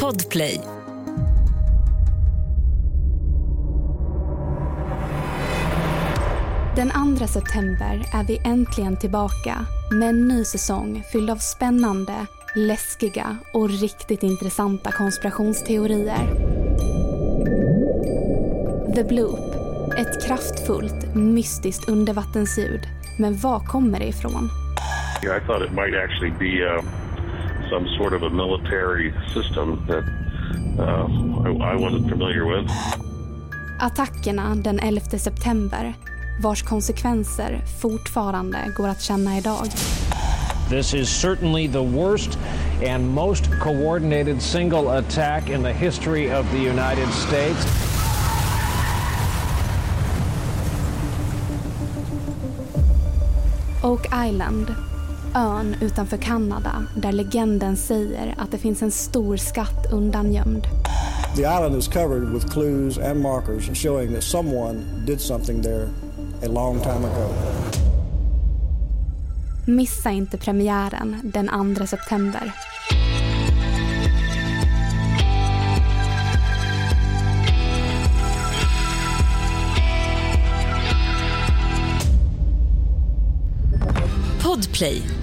Podplay. Den 2 september är vi äntligen tillbaka med en ny säsong fylld av spännande, läskiga och riktigt intressanta konspirationsteorier. The Bloop. Ett kraftfullt, mystiskt undervattensljud. Men var kommer det ifrån? I thought it might actually be uh, some sort of a military system that uh, I, I wasn't familiar with. Attackerna den 11 september, vars konsekvenser fortfarande går att känna idag. This is certainly the worst and most coordinated single attack in the history of the United States. Oak Island, ön utanför Kanada där legenden säger att det finns en stor skatt undangömd. The island is covered with clues and markers showing that someone did something there a long time ago. Missa inte premiären den 2 september. Podplay,